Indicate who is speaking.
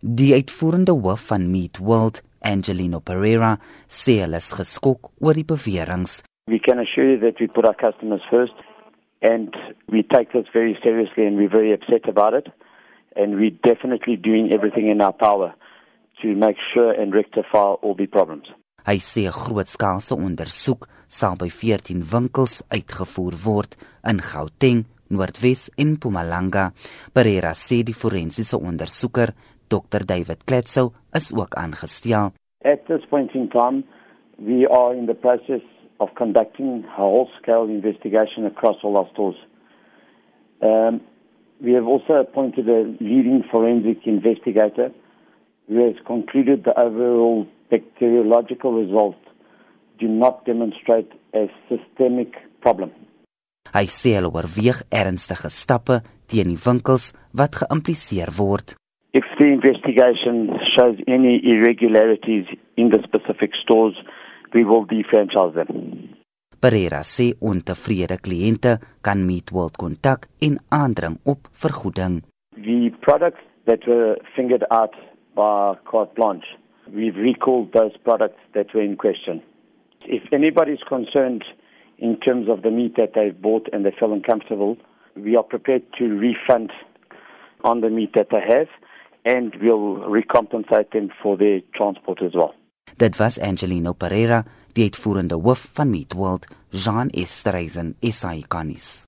Speaker 1: Die uitvoerende hoof van Meat World, Angelino Pereira, sê hulle is geskok oor die beweringe.
Speaker 2: We can assure you that we put our customers first and we take this very seriously and we're very upset about it and we're definitely doing everything in our power to make sure and rectify all the problems.
Speaker 1: Hy sê 'n grootskaalse ondersoek sal by 14 winkels uitgevoer word in Gauteng, Noordwes en Mpumalanga. Pereira sê die forensiese ondersoeker, Dr David Kletsou, is ook aangestel.
Speaker 2: At this point in time, we are in the process of conducting a whole-scale investigation across all our stores. Um, we have also appointed a leading forensic investigator who has concluded the overall bacteriological results do not demonstrate a systemic problem.
Speaker 1: Hy sê hulle oorweeg ernstige stappe teen die winkels wat geïmpliseer word.
Speaker 2: If the investigation shows any irregularities in the specific stores, we will defranchise them.
Speaker 1: Pereira sê ontevrede kliënte kan Meat World kontak en aandring op vergoeding.
Speaker 2: The products that were fingered out by Carte Blanche, we've recalled those products that were in question. If anybody is concerned in terms of the meat that they've bought and they feel uncomfortable, we are prepared to refund on the meat that they have and we'll recompensate them for their transport as well.
Speaker 1: Dit was Angelino Pereira, die uitvoerende hoof van Meat World, Jean Estreisen, SA Ikanis.